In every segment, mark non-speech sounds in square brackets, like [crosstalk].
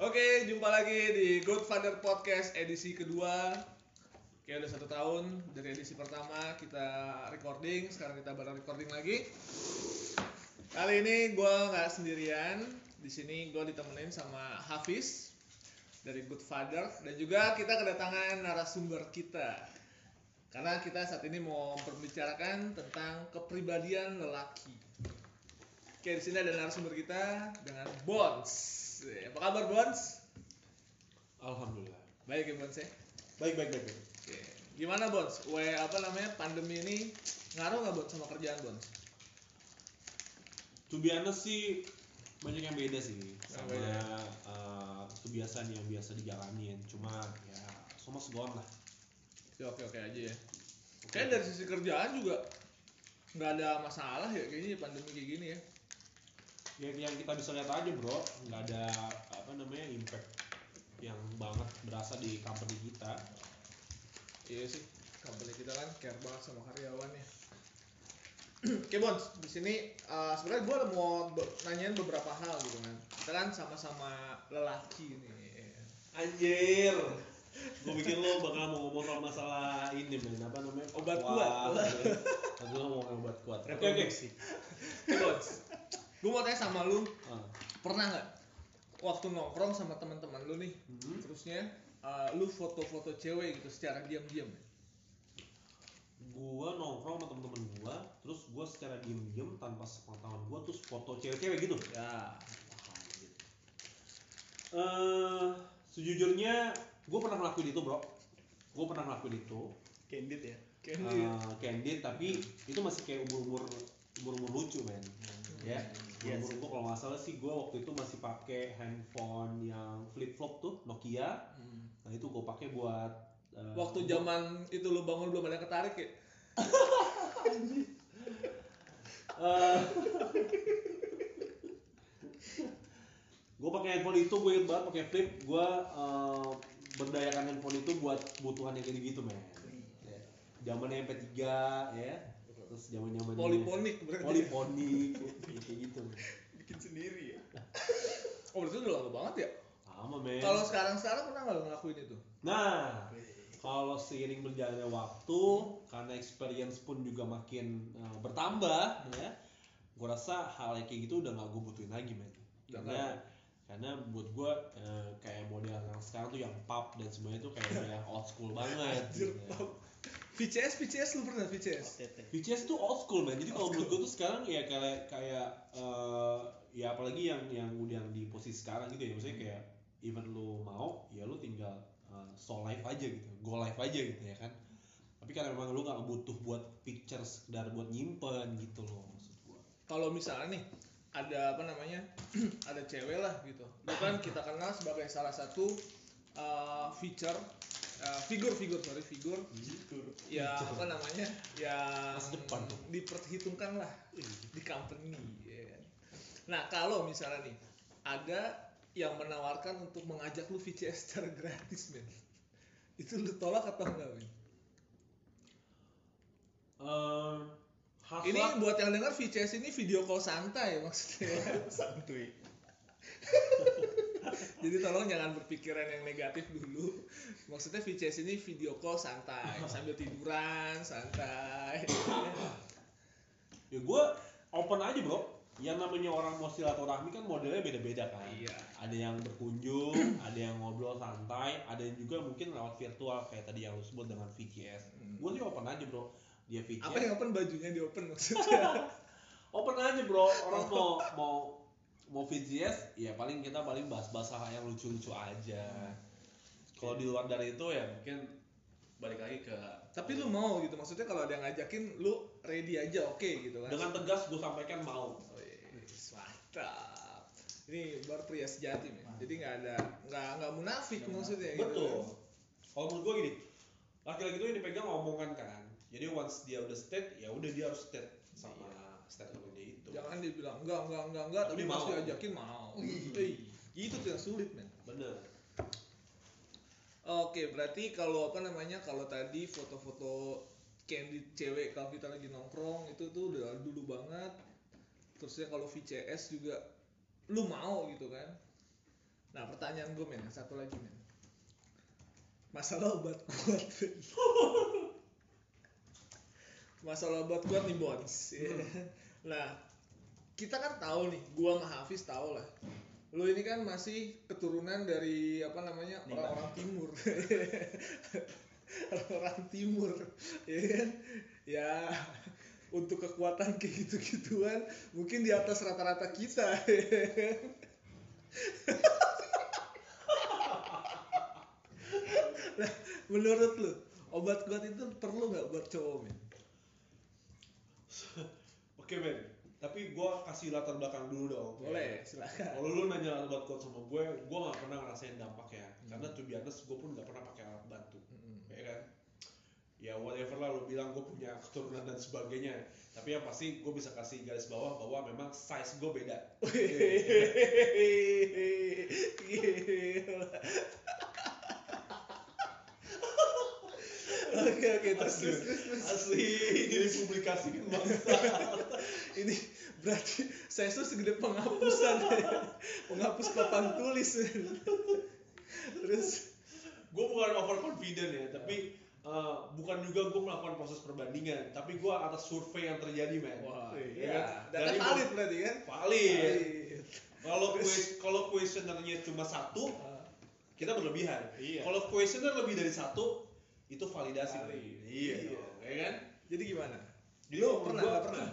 Oke, jumpa lagi di Good Father Podcast edisi kedua. Oke, udah satu tahun dari edisi pertama kita recording, sekarang kita baru recording lagi. Kali ini gue nggak sendirian, di sini gue ditemenin sama Hafiz dari Good Father dan juga kita kedatangan narasumber kita. Karena kita saat ini mau membicarakan tentang kepribadian lelaki. Oke, di sini ada narasumber kita dengan Bones. Apa kabar Bones? Alhamdulillah. Baik ya Bones ya. Baik, baik, baik. baik. Oke. Gimana Bones? We apa namanya pandemi ini ngaruh nggak Bones sama kerjaan Bones? To be honest sih banyak yang beda sih sama beda. uh, kebiasaan yang biasa dijalanin. Cuma ya semua segon lah. Ya, oke oke aja ya. Kayak dari sisi kerjaan juga nggak ada masalah ya kayaknya pandemi kayak gini ya. Ya yang kita bisa lihat aja bro, nggak ada apa namanya impact yang banget berasa di company kita. Iya sih, company kita kan care banget sama karyawannya. [clears throat] Oke Bons, di sini uh, sebenarnya gue mau be- nanyain beberapa hal gitu kan. Kita kan sama-sama lelaki nih. Anjir. Gue pikir lo bakal mau ngomong soal masalah ini men, apa namanya? Obat kuat. Gue mau ngomong obat kuat. Oke. Reproduksi. Oke Bons, gue mau tanya sama lu, Ah. pernah nggak waktu nongkrong sama teman-teman lu nih, Hmm. terusnya uh, lu foto-foto cewek gitu secara diam-diam? Gua nongkrong sama temen-temen gua terus gua secara diem-diem tanpa sepengetahuan gua terus foto cewek-cewek gitu. Ya, eh sejujurnya gua pernah ngelakuin itu bro. Gua pernah ngelakuin itu. Candid ya. Eh, candid. tapi itu masih kayak umur-umur umur-umur lucu men ya Iya sih. gua kalau nggak salah sih gua waktu itu masih pakai handphone yang flip flop tuh Nokia Hmm. nah itu gua pakai buat eh, Waktu gua- zaman itu lu bangun belum ada yang ketarik ya? [laughs] Eh, gue pakai handphone itu gue inget banget pakai flip gue eh, berdayakan handphone itu buat kebutuhan yang kayak gitu men ya. zamannya MP3 ya terus zaman zaman Poliponik berarti. poliponik [laughs] kayak gitu men. Bikin sendiri ya. Oh berarti udah lama banget ya? sama men Kalau sekarang-sekarang pernah nggak ngelakuin itu? nah kalau seiring berjalannya waktu karena experience pun juga makin eh, bertambah ya gue rasa hal yang kayak gitu udah gak gue butuhin lagi men karena karena buat gue eh, kayak model yang sekarang tuh yang pub dan semuanya tuh kayak yang old school banget Anjir, gitu. VCS, VCS lu pernah VCS? VCS tuh old school man. Jadi kalau menurut gue tuh sekarang ya kayak kayak eh, ya apalagi yang yang udah yang di posisi sekarang gitu ya. Maksudnya kayak even lu mau ya lu tinggal eh, so live aja gitu. Go live aja gitu ya kan. Tapi karena memang lu gak butuh buat picture sekedar buat nyimpen gitu loh maksud gue Kalau misalnya nih ada apa namanya? [clears throat] Ada cewek lah gitu, lu kan kita kenal sebagai salah satu uh, feature uh, figur-figur sorry figur ya apa namanya Masa depan tuh. diperhitungkan lah di company ya kan. Nah kalau misalnya nih ada yang menawarkan untuk mengajak lu VCS secara gratis men itu lu tolak atau enggak men? Eh, Ini buat yang dengar VCS ini video call santai maksudnya. [laughs] Santuy. [laughs] Jadi tolong jangan berpikiran yang negatif dulu. Maksudnya VCS ini video call santai sambil tiduran santai. ya gue open aja bro yang namanya orang mau silaturahmi kan modelnya beda-beda kan Iya. ada yang berkunjung [clears throat] ada yang ngobrol santai ada yang juga mungkin lewat virtual kayak tadi yang lu sebut dengan VCS Hmm. gue sih open aja bro dia VCS Apa yang open bajunya di open maksudnya? [laughs] open aja bro orang [laughs] mau mau mau VCS ya paling kita paling bahas-bahas hal yang lucu-lucu aja kalau di luar dari itu ya mungkin balik lagi ke Tapi lu mau gitu maksudnya kalau ada yang ngajakin lu ready aja oke gitu kan. dengan tegas gue sampaikan mau Wih, mantap. Ini baru pria sejati men. Jadi nggak ada nggak nggak munafik maksudnya gitu. Betul. Kalau menurut gue gini, laki-laki itu yang dipegang omongan kan. Jadi once dia udah state, ya udah dia harus state sama statement itu. Jangan dia bilang enggak enggak enggak enggak tapi Tapi pas mau. diajakin mau. [laughs] Eh, itu tuh yang sulit men. Bener. Oke, berarti kalau apa namanya kalau tadi foto-foto candid cewek kalau kita lagi nongkrong itu tuh udah dulu banget. Terusnya kalau VCS juga lu mau gitu kan. Nah pertanyaan gue men, satu lagi men. Masalah obat kuat. [laughs] Masalah obat kuat nih Bons. Nah [laughs] kita kan tahu nih, gua sama Hafiz tahu lah. Lu ini kan masih keturunan dari apa namanya orang-orang timur. [laughs] orang timur, ya kan? Ya untuk kekuatan kayak gitu-gituan mungkin di atas rata-rata kita. [laughs] Nah, menurut lu obat kuat itu perlu nggak buat cowok men? [laughs] Oke men, tapi gua kasih latar belakang dulu dong. Boleh, silakan. Kalau lu nanya alat kuat sama gue, gue gak pernah ngerasain dampaknya. Karena to be honest, gue pun gak pernah pakai alat bantu. Ya kan? Ya whatever lah lu bilang gue punya keturunan dan sebagainya. Tapi yang pasti gue bisa kasih garis bawah bahwa memang size gue beda. [laughs] Oke oke terus Asli, terus terus, asli ini dipublikasikan bangsa. [laughs] Ini berarti saya tuh segede penghapusan ya. Penghapus papan tulis. Terus gue bukan overconfident ya, tapi uh, bukan juga gue melakukan proses perbandingan, tapi gue atas survei yang terjadi men. wah, Ya kan? iya. Data Dari- valid berarti kan? Valid. Kalau kues- kalau kuesionernya cuma satu, Ah, kita berlebihan. Iya. Kalau kuesioner lebih dari satu, itu validasi. Valid. Iya, Iya. ya kan? Jadi gimana? Jadi kalau pernah gua- pernah?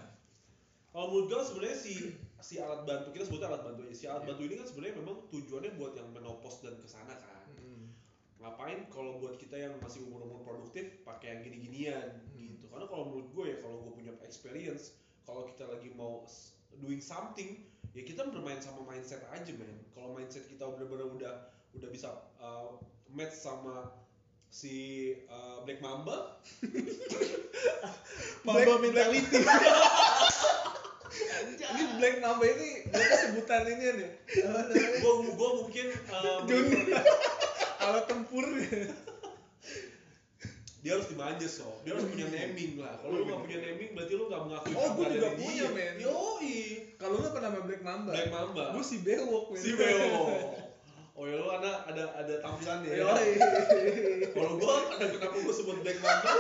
Kalau menurut gue sebenarnya si si alat bantu kita sebutnya alat bantu aja. Si alat Iya. bantu ini kan sebenarnya memang tujuannya buat yang menopause dan ke sana kan. Mm-mm. Ngapain kalau buat kita yang masih umur-umur produktif pakai yang gini-ginian Hmm. gitu. Karena kalau menurut gue ya kalau gue punya experience, kalau kita lagi mau doing something, ya kita bermain sama mindset aja men. Kalau mindset kita bener-bener udah udah bisa uh, match sama si uh, Black Mamba, [laughs] Mamba Black- mentality. [laughs] Ini Black Mamba ini berarti sebutan ini nih. Gue gue mungkin uh, Dunia. Alat tempur. dia harus dimanja so dia harus punya naming lah kalau lu nggak punya naming berarti lu nggak mengakui Oh, keberadaan juga punya, men. yoi Kalau lu apa nama Black Mamba? Black Mamba Gue si Bewok men. si Beo [laughs] oh ya lu ada ada ada tampilannya ya kalau gua ada kenapa gua sebut Black Mamba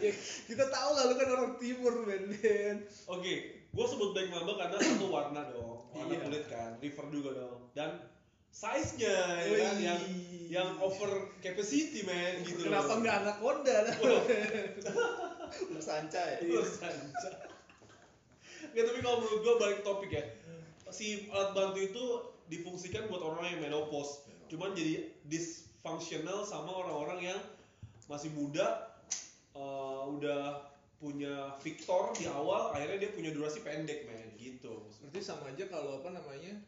Ya, kita tahu lah lu kan orang timur men. men. oke gua sebut Black Mamba karena satu warna dong warna Iya. kulit kan river juga dong dan size nya ya kan yang yang over capacity man gitu Kenapa nggak anaconda? Lu [laughs] sanca ya. Lu sanca. Nggak, tapi kalau menurut gua balik topik ya. Si alat bantu itu difungsikan buat orang yang menopause. Cuman jadi dysfunctional sama orang-orang yang masih muda eh, udah punya Victor di awal akhirnya dia punya durasi pendek men gitu Berarti sama aja kalau apa namanya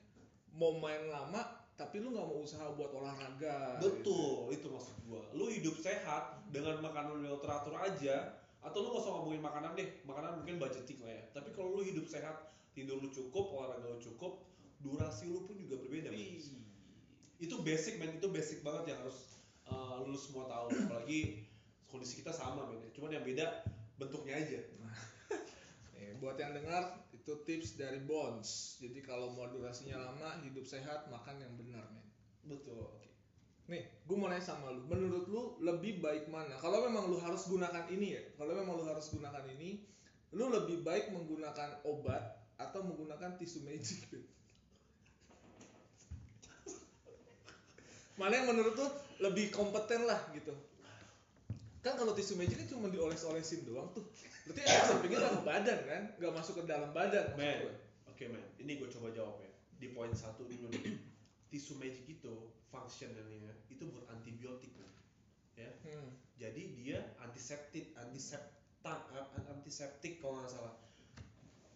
mau main lama tapi lu nggak mau usaha buat olahraga. gitu. betul itu maksud gua lu hidup sehat dengan makanan yang teratur aja atau lu gak usah ngomongin makanan deh makanan mungkin budgeting lah ya tapi kalau lu hidup sehat tidur lu cukup olahraga lu cukup durasi lu pun juga berbeda men. itu basic men itu basic banget yang harus uh, lu semua tahu apalagi kondisi kita sama men cuman yang beda bentuknya aja Nih, [laughs] buat yang dengar itu tips dari Bones. Jadi kalau mau durasinya lama, hidup sehat, makan yang benar, men. betul Nih, gue mau nanya sama lu. Menurut lu lebih baik mana? Kalau memang lu harus gunakan ini ya, kalau memang lu harus gunakan ini, lu lebih baik menggunakan obat atau menggunakan tisu magic? Mana yang menurut lu lebih kompeten lah gitu? Kan kalau tisu magic kan cuma dioles-olesin doang tuh. Berarti efek sampingnya ke badan kan? Nggak masuk ke dalam badan. men oke men ini gue coba jawab ya di poin satu dulu nih tisu magic itu functionnya itu buat antibiotik men ya Hmm. jadi dia antiseptik antiseptan an- antiseptik kalau nggak salah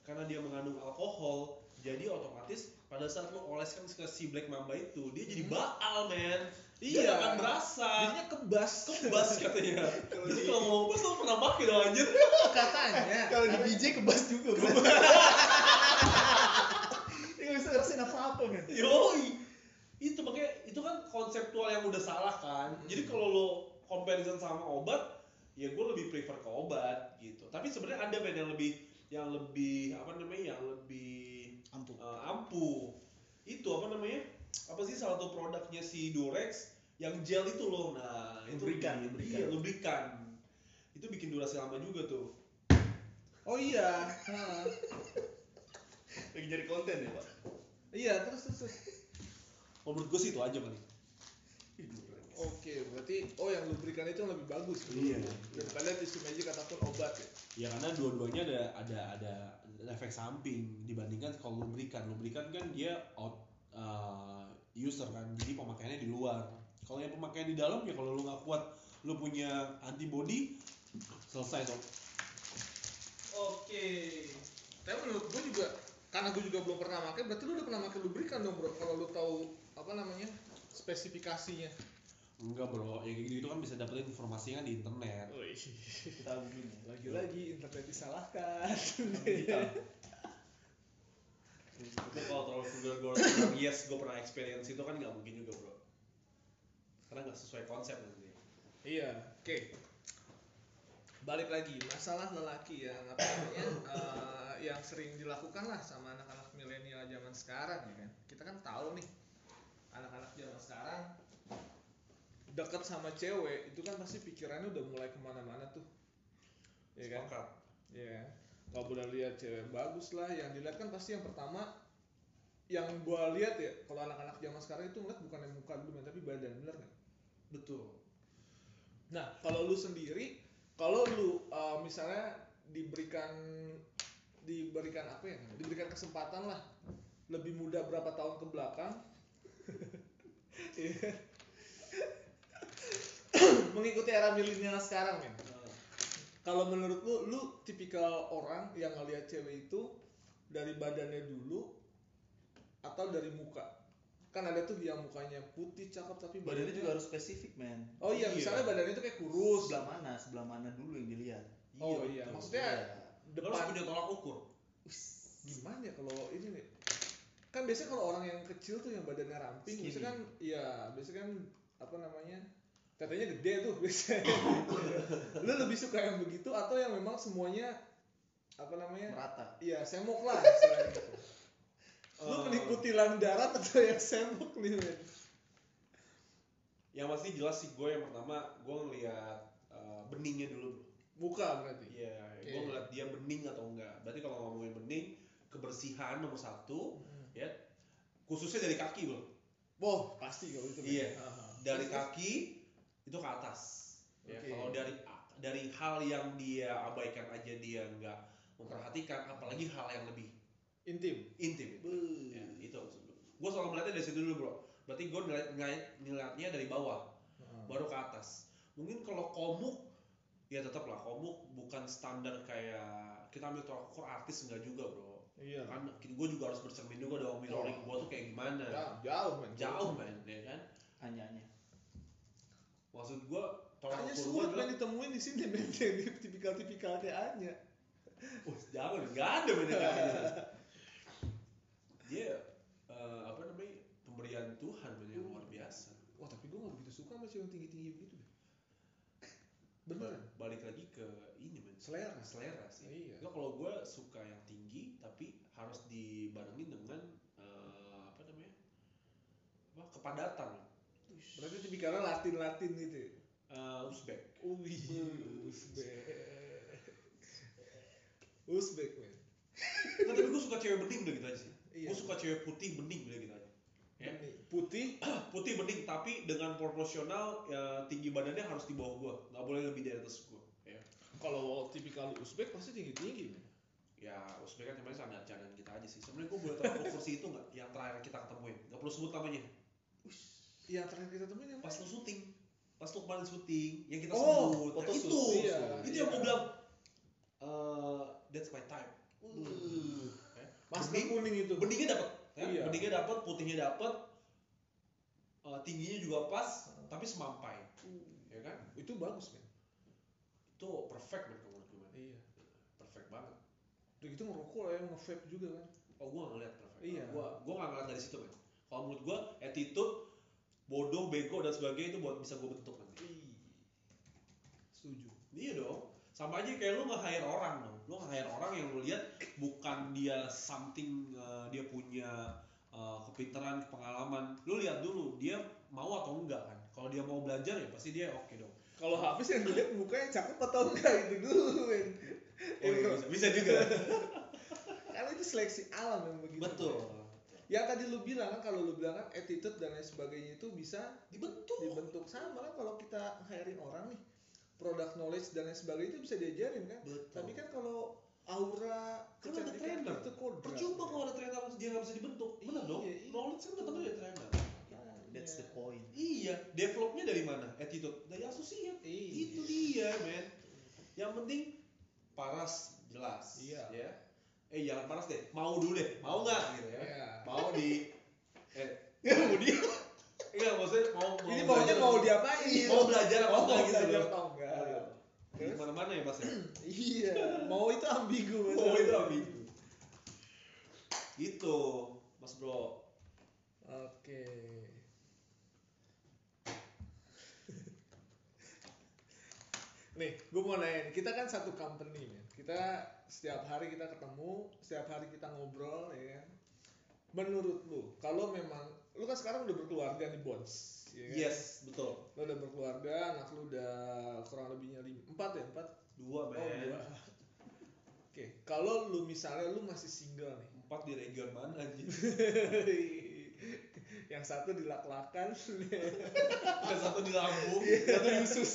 karena dia mengandung alkohol jadi otomatis pada saat lo oleskan ke si black mamba itu dia jadi Hmm. baal men dia Iya. akan berasa Jadinya kebas. kebas [laughs] katanya jadi di- kalau mau kebas lo pernah pakai dong anjir [laughs] Katanya. Kalau di BJ kebas juga, Bro. [laughs] Dia nggak bisa ngerasain apa-apa, men. Yoi. Itu makanya itu kan konseptual yang udah salah kan. Jadi kalau lo comparison sama obat, ya gue lebih prefer ke obat gitu. Tapi sebenarnya ada band yang lebih yang lebih apa namanya yang lebih Ampuh. uh, ampuh itu apa namanya apa sih salah satu produknya si Durex yang gel itu loh nah itu Lubrikan, bikin- lubrikan. iya lubrikan itu bikin durasi lama juga tuh Oh iya. Ha. [laughs] Lagi jadi konten ya, Pak. Iya, terus terus. terus. kalau menurut gue sih itu aja kali Oke, berarti oh yang lubrikan itu yang lebih bagus. Iya. Daripada tisu magic ataupun obat ya. ya karena dua-duanya ada ada ada efek samping dibandingkan kalau lubrikan lubrikan kan dia out uh, user kan jadi pemakaiannya di luar kalau yang pemakaian di dalam ya kalau lu nggak kuat lu punya antibody selesai dong Oke. Tapi menurut gue juga karena gue juga belum pernah pakai, berarti lu udah pernah pakai lubrikan dong, Bro. Kalau lu tahu apa namanya? spesifikasinya. Enggak bro ya kayak gitu kan bisa dapetin informasinya di internet Kita begini. Lagi-lagi internet disalahkan. Kita. itu kalau terlalu vulgar gue bilang yes gue pernah experience itu kan nggak mungkin juga bro karena nggak sesuai konsep nanti Iya, oke. Balik lagi masalah lelaki yang apa namanya eh, yang sering dilakukan lah sama anak-anak milenial zaman sekarang ya kan. Kita kan tahu nih anak-anak zaman sekarang deket sama cewek itu kan pasti pikirannya udah mulai ke mana-mana tuh. Ya kan? Sepakat. Ya. Kalau udah lihat cewek bagus lah, yang dilihat kan pasti yang pertama yang gua lihat ya kalau anak-anak zaman sekarang itu ngeliat bukan yang muka dulu tapi badan bener kan? betul Nah, kalau lu sendiri, kalau lu uh, misalnya diberikan diberikan apa ya? Diberikan kesempatan lah lebih muda berapa tahun ke belakang. [laughs] Iya. [coughs] Mengikuti era milenial sekarang, men. Kalau menurut lu, lu tipikal orang yang ngelihat cewek itu dari badannya dulu atau dari muka? Kan ada tuh yang mukanya putih, cakep tapi Badannya juga harus spesifik, men. Oh iya, Iya. misalnya badannya itu kayak kurus. Sebelah mana? Sebelah mana dulu yang dilihat? Oh iya, betul. maksudnya Iya. Lu harus depan punya tolak ukur gimana ya kalau ini nih? Kan biasanya kalau orang yang kecil tuh yang badannya ramping, biasanya kan iya, biasanya kan apa namanya? Tetenya gede tuh biasanya. [laughs] Lu lebih suka yang begitu atau yang memang semuanya apa namanya? Merata. Iya, semok lah [laughs] gitu. Lu Eh, mengikuti lang darat atau yang semok nih, men? yang pasti jelas sih gue yang pertama gue ngeliat uh, beningnya dulu bro Muka berarti. Iya, Oke. gue ngeliat dia bening atau enggak. Berarti kalau ngomongin bening, kebersihan nomor satu, ya khususnya dari kaki bro. Wah, pasti kalau itu. Iya. Dari kaki itu ke atas. Ya, kalau dari dari hal yang dia abaikan aja dia nggak memperhatikan, apalagi hal yang lebih intim. intim. Beuh. Ya, itu gue. Gue selalu melihatnya dari situ dulu bro. Berarti gue ngeliat, ngeliat- ngeliatnya dari bawah, Heeh. baru ke atas. Mungkin kalau komuk, ya tetap lah komuk bukan standar kayak kita ambil ukur artis enggak juga bro. Iya. Kan gue juga harus bercermin juga dong mirroring gue tuh kayak gimana. Jauh, jauh, men. Jauh man, ya kan? Hanya-hanya. Maksud gue gue sulit men ditemuin di sini [laughs] men yang tipikal-tipikal kayak Anya. Wah, jangan, nggak ada bener [laughs] Dia eh, apa namanya pemberian Tuhan men, yang luar biasa. Wah tapi gue gak begitu suka sama cewek yang tinggi-tinggi begitu deh. Beneran? Ba- Balik lagi ke ini men, Selera. selera sih. Iya. Nggak, kalau gue suka yang tinggi tapi harus dibarengin dengan eh, apa namanya apa kepadatan Berarti tipikalnya Latin-Latin gitu? Eh, Uzbek Wih, Uzbek. Uzbek men. Nggak, tapi gue suka cewek bening udah gitu aja sih Iya. gue suka cewek putih bening udah gitu aja ya. Putih. [clears throat] putih bening tapi dengan proporsional ya, tinggi badannya harus di bawah gue nggak boleh lebih dari atas gue ya Kalau tipikal Uzbek pasti tinggi-tinggi men. ya Uzbek kan cuma standar cadangan kita aja sih sebenarnya gue boleh tahu [laughs] kursi itu nggak yang terakhir kita ketemuin nggak perlu sebut namanya Yang terakhir kita temuin yang pas lu syuting pas lu kemarin syuting yang kita Oh, sebut nah, foto itu shoot, iya, itu iya. yang gue bilang eh that's my type Uh, Ya. Masker Bening- kuning itu. beningnya dapat ya. Iya. beningnya dapat putihnya dapat eh, tingginya juga pas tapi semampai ya kan Itu bagus men. itu perfect menurut gue. Iya. perfect banget Udah gitu ngerokok lah ya, nge-vape juga kan. oh gue ngeliat perfect Iya. gue gue nggak ngeliat dari situ man kalau menurut gue attitude bodoh bego dan sebagainya itu buat bisa gue bentuk nanti. Setuju. iya dong sama aja kayak lu nge-hire orang dong lu hire orang yang lu lihat bukan dia something uh, dia punya uh, kepintaran pengalaman lu lihat dulu dia mau atau enggak kan kalau dia mau belajar ya pasti dia oke dong Kalau habis yang dilihat mukanya cakep atau enggak itu dulu men. oh, iya, bisa, bisa juga [laughs] Karena itu seleksi alam yang begitu. betul Yang tadi lu bilang kan kalau lu bilang kan attitude dan lain sebagainya itu bisa dibentuk dibentuk sama kan kalau kita hiring orang nih product knowledge dan lain sebagainya itu bisa diajarin kan. Betul. Tapi kan kalau aura Kan ada trainer. itu kodrat. percuma kalau ada trainer dia nggak bisa dibentuk benar dong Iya, iya. knowledge kan datang dari trainer That's the point. iya developnya dari mana attitude dari associate Iya. itu dia men yang penting paras jelas Iya. ya eh jangan paras deh. Mau dulu deh. Mau nggak? Gitu ya. Iya. mau di eh. [laughs] Mau di enggak maksudnya mau, mau Ini maunya mau apa- diapain? mau belajar apa Mau enggak gitu belajar atau enggak? di mana mana ya mas ya? [clears throat] Iya, mau itu ambigu. mau itu ambigu. Gitu mas bro. Oke. [laughs] Nih, gue mau nanya, kita kan satu company men. Kita setiap hari kita ketemu, setiap hari kita ngobrol, ya kan. Menurut lu, kalau memang lu kan sekarang udah berkeluarga nih Bons, ya kan? yes betul Lu udah berkeluarga, anak lu udah kurang lebihnya lima, empat ya empat. dua men Oh, dua. Oke, kalau lu misalnya lu masih single nih, empat di region mana anjir [laughs] yang satu dilak-lakan, yang satu di lambung Iya. satu di usus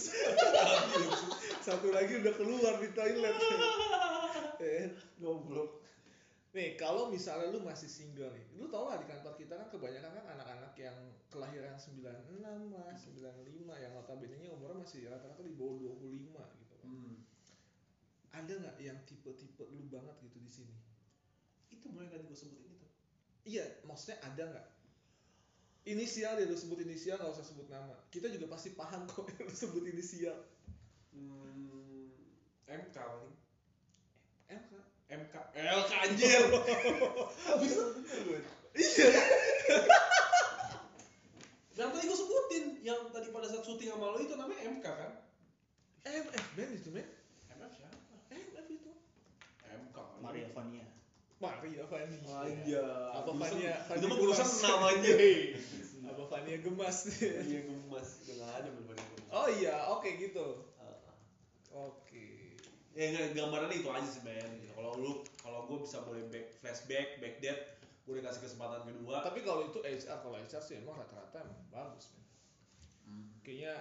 satu lagi udah keluar di toilet. Eh, Goblok. Nih, kalau misalnya lu masih single nih, lu tau lah di kantor kita kan kebanyakan kan anak-anak yang kelahiran 96 lah, 95 yang notabene-nya umurnya masih rata-rata di bawah 25 gitu kan. hmm. Ada nggak yang tipe-tipe lu banget gitu di sini? itu mulai tadi gue sebutin itu Iya, maksudnya ada nggak? Inisial ya lu sebut inisial nggak usah sebut nama. Kita juga pasti paham kok yang lu sebut inisial. hmm. MK paling Kak. MK LK anjir Bisa bener gue. yang tadi gue sebutin yang tadi pada saat syuting sama lo itu namanya MK kan MF Ben itu men. MF siapa MF itu. MK Maria Fania. Aja. Apa Fania? Itu mah Gemas. namanya. [laughs] Apa Fania gemas? Iya gemas. Udah nggak ada ada. oh iya, oke gitu. Ah. Oke. Ya nggak gambarannya itu aja sih. Gitu. Kalau lu, kalau gue bisa boleh back flashback, back date, gue dikasih kesempatan kedua. Tapi kalau itu HR, kalau HR sih emang rata-rata emang bagus. Hmm. Kayaknya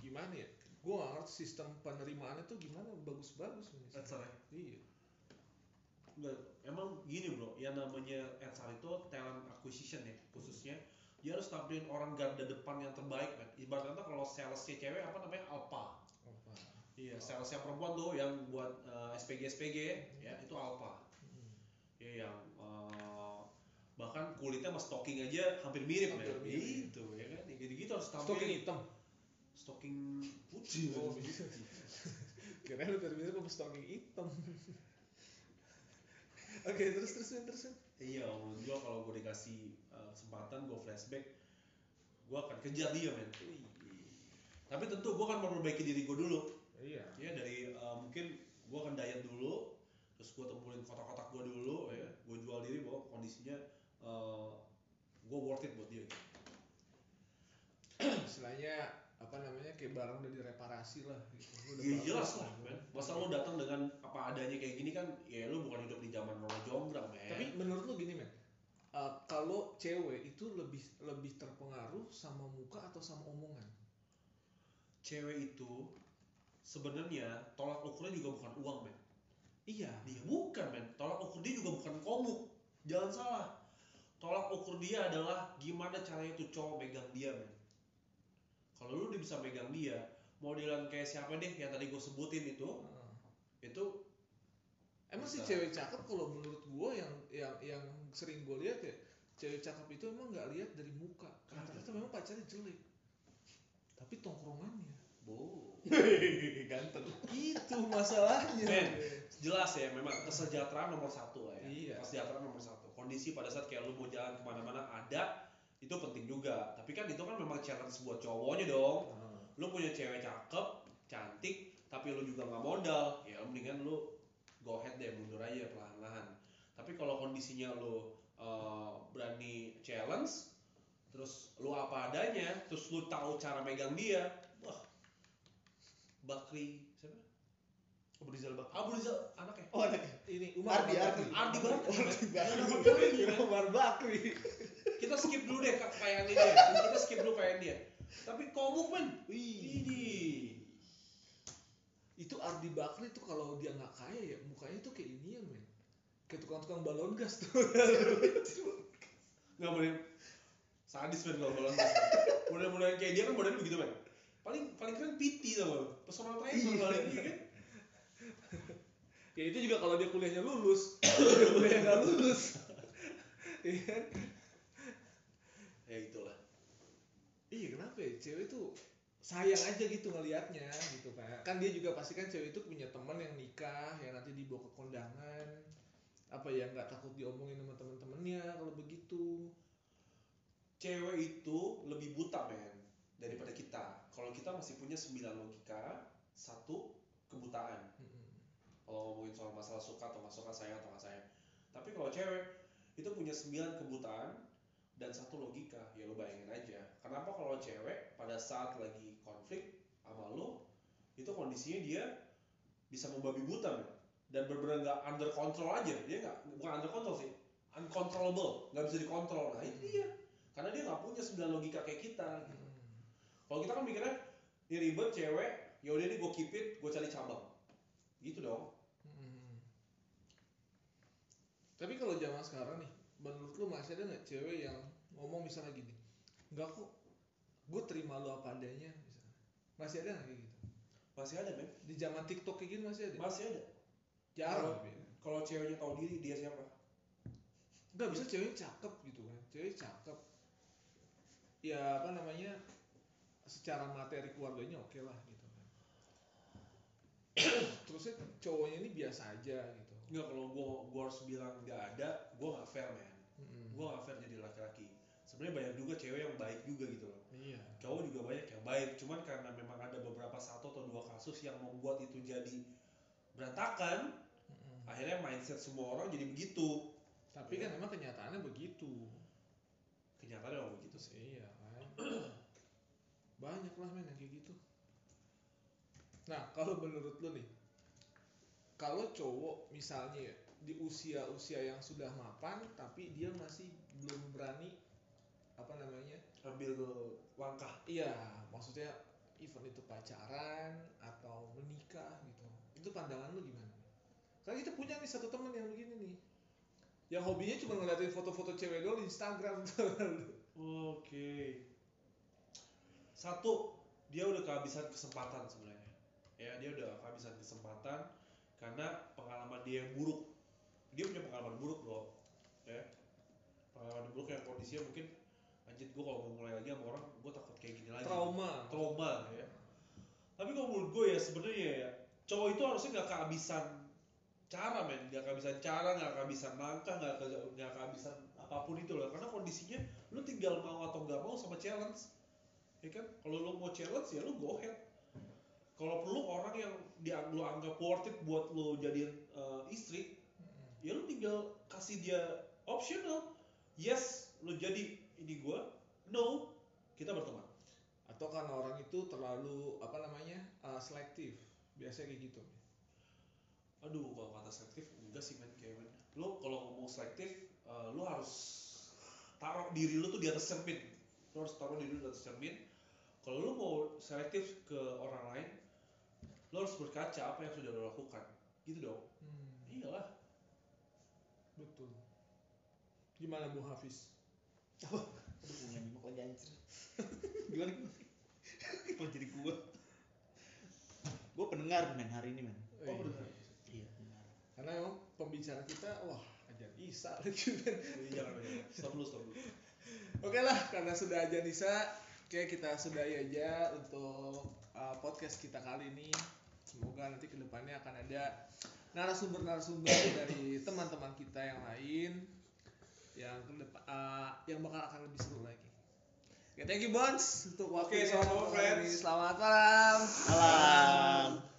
gimana ya? Gue gak ngerti sistem penerimaannya tuh gimana bagus-bagus. Iya. Enggak, emang gini bro, yang namanya HR itu talent acquisition ya khususnya dia harus tampilin orang garda depan yang terbaik kan. Ibarat kata kalau salesnya cewek apa namanya alpha. Apa? Iya, salesnya perempuan tuh yang buat eh, SPG SPG ya itu alpha. Hmm. Ya yang eh, bahkan kulitnya sama stocking aja hampir mirip Hampir men. mirip. Gitu ya kan. Ya gitu-gitu harus tampilin. Stocking hitam. Stocking putih. Oh, men. gitu. Kira lu terbiasa sama stocking hitam. Oke, terus terus terus. Men. Iya, menurut gua kalau gue dikasih uh, kesempatan, gue flashback, gue akan kejar dia, men. Tapi tentu gue akan memperbaiki diri gue dulu. Iya. Ya dari uh, mungkin gue akan diet dulu, terus gue temuin kotak-kotak gue dulu, ya. Gue jual diri bahwa kondisinya uh, gue worth it buat dia. Gitu. Istilahnya apa namanya kayak barang udah direparasi lah gitu. Udah Iya jelas lah, men. Masa lu datang dengan apa adanya kayak gini kan, ya lu bukan hidup di zaman Rono Jonggrang, men. Tapi menurut lu gini men, uh, kalau cewek itu lebih lebih terpengaruh sama muka atau sama omongan? cewek itu sebenarnya tolak ukurnya juga bukan uang, men. Iya. Dia bukan men, tolak ukur dia juga bukan komuk. Jangan salah. Tolak ukur dia adalah gimana caranya tuh cowok megang dia men. Kalau lu udah bisa megang dia, modelan kayak siapa deh yang tadi gue sebutin itu, Uh, itu Emang sih Bisa. cewek cakep kalau menurut gua yang yang yang sering gua lihat ya cewek cakep itu emang nggak lihat dari muka. Rata-rata memang pacarnya jelek. Tapi tongkrongannya. bo. [laughs] Ganteng. Itu masalahnya. Men, jelas ya memang kesejahteraan nomor satu lah ya. Iya. Kesejahteraan nomor satu. Kondisi pada saat kayak lu mau jalan ke mana-mana ada, itu penting juga. Tapi kan itu kan memang challenge buat cowoknya dong. Ah. lu punya cewek cakep cantik tapi lu juga nggak modal ya mendingan lu go ahead deh mundur aja perlahan-lahan tapi kalau kondisinya lo uh, berani challenge terus lu apa adanya terus lu tahu cara megang dia wah Bakri siapa Abu Rizal Bakri. Abu Rizal anaknya Oh, anaknya. ini Umar Ardi, Bakri. Ardi Bakri Ardi Bakri. Umar Bakri. Kita skip dulu deh kekayaan dia. Kita skip dulu kekayaan dia. Tapi komuk men. Wih. ini. Itu Ardi Bakri tuh kalau dia nggak kaya ya mukanya tuh kayak ini ya men. Kayak tukang-tukang balon gas tuh. nggak boleh. Sadis men kalau bola model-model kayak dia kan modelnya begitu men. Paling paling keren PT tau lu? Personal trainer paling iya kan? Ya itu juga kalau dia kuliahnya lulus. dia [coughs] kuliah nggak lulus. Iya kan? ya itulah Iya kenapa ya? Cewek tuh sayang aja gitu ngelihatnya gitu kan kan dia juga pasti kan cewek itu punya teman yang nikah yang nanti dibawa ke kondangan. Apa ya nggak takut diomongin sama temen-temennya kalau begitu. Cewek itu lebih buta men daripada kita. Kalau kita masih punya 9 logika satu kebutaan. Kalau ngomongin soal masalah suka atau nggak suka sayang atau nggak sayang. Tapi kalau cewek itu punya 9 kebutaan dan satu logika ya lu bayangin aja. Kenapa kalau cewek pada saat lagi konflik sama lu itu kondisinya dia bisa membabi buta dan benar-benar nggak under control aja dia nggak bukan under control sih uncontrollable nggak bisa dikontrol. Nah itu dia. Karena dia nggak punya 9 logika kayak kita gitu. Kalau kita kan mikirnya ini ribet cewek ya udah nih gue keep it gue cari cabang. Gitu dong. Mm. tapi kalau zaman sekarang nih menurut lu masih ada nggak cewek yang ngomong misalnya gini nggak kok gue terima lu apa adanya misalnya. Masih ada nggak kayak gitu? Masih ada men di zaman TikTok kayak gini masih ada? Masih ada. Jarang Kalau- ceweknya tahu diri dia siapa? Nggak bisa cewek cakep gitu kan. Cewek cakep. Ya apa namanya secara materi keluarganya oke lah gitu kan. [clears throat] Terusnya cowoknya ini biasa aja gitu Enggak kalau gua gua harus bilang nggak ada gua nggak fair men Mm-mm. gua nggak fair jadi laki-laki. Sebenarnya banyak juga cewek yang baik juga gitu loh. Iya. Cowok juga banyak yang baik cuman karena memang ada beberapa satu atau dua kasus yang membuat itu jadi berantakan akhirnya mindset semua orang jadi begitu. Tapi kan emang kenyataannya begitu. Kenyataannya memang begitu sih. Iya kan? Banyak lah men yang kayak gitu. Nah kalau menurut lu nih kalau cowok misalnya ya, di usia-usia yang sudah mapan tapi dia masih belum berani apa namanya? Ambil langkah. Iya maksudnya event itu pacaran atau menikah gitu. Itu pandangan lu gimana? Karena kita punya nih satu teman yang begini nih. Yang hobinya cuma ngeliatin foto-foto cewek doang di Instagram. [laughs] Oke. Satu dia udah kehabisan kesempatan sebenarnya. Ya dia udah kehabisan kesempatan karena pengalaman dia yang buruk. Dia punya pengalaman buruk bro. Ya. Pengalaman buruk yang kondisinya mungkin anjir gue kalau mau mulai lagi sama orang gue takut kayak gini lagi. Trauma. Trauma ya. Tapi kalau menurut gue ya sebenarnya ya cowok itu harusnya nggak kehabisan cara men. Nggak kehabisan cara nggak kehabisan langkah nggak ke- nggak kehabisan apa pun itu loh karena kondisinya lu tinggal mau atau nggak mau sama challenge. Ya kan? Kalau lu mau challenge ya lu go ahead kalau perlu orang yang dia lu anggap worth it buat lu jadiin eh, istri ya lu tinggal kasih dia optional yes lu jadi ini gua no kita berteman atau karena orang itu terlalu apa namanya uh, selektif biasanya kayak gitu Aduh, kalau kata selektif enggak sih men men. Lu kalau ngomong selektif, eh, lu harus taruh diri lu tuh di atas cermin. Lu harus taruh diri lu di atas cermin. Kalau lu mau selektif ke orang lain, harus berkaca apa yang sudah lu lakukan. Gitu dong. Hmm, Iyalah. betul gimana Bu Hafiz Aduh, punya nyimak lagi anjir. [laughs] Gimana gimana? Jadi gua? Gua pendengar men hari ini men. Oh, benar. Iya, pendengar. karena emang pembicara kita wah ajar Isa lagi kan Jangan. Stop dulu, stop dulu. oke lah karena sudah ajar Isa oke kita sudahi aja untuk uh, podcast kita kali ini semoga nanti ke depannya akan ada narasumber-narasumber [coughs] dari teman-teman kita yang lain yang ke depan, uh, yang bakal akan lebih seru lagi. Oke, thank you Bons untuk waktunya malam ini. friends. Selamat malam. Malam.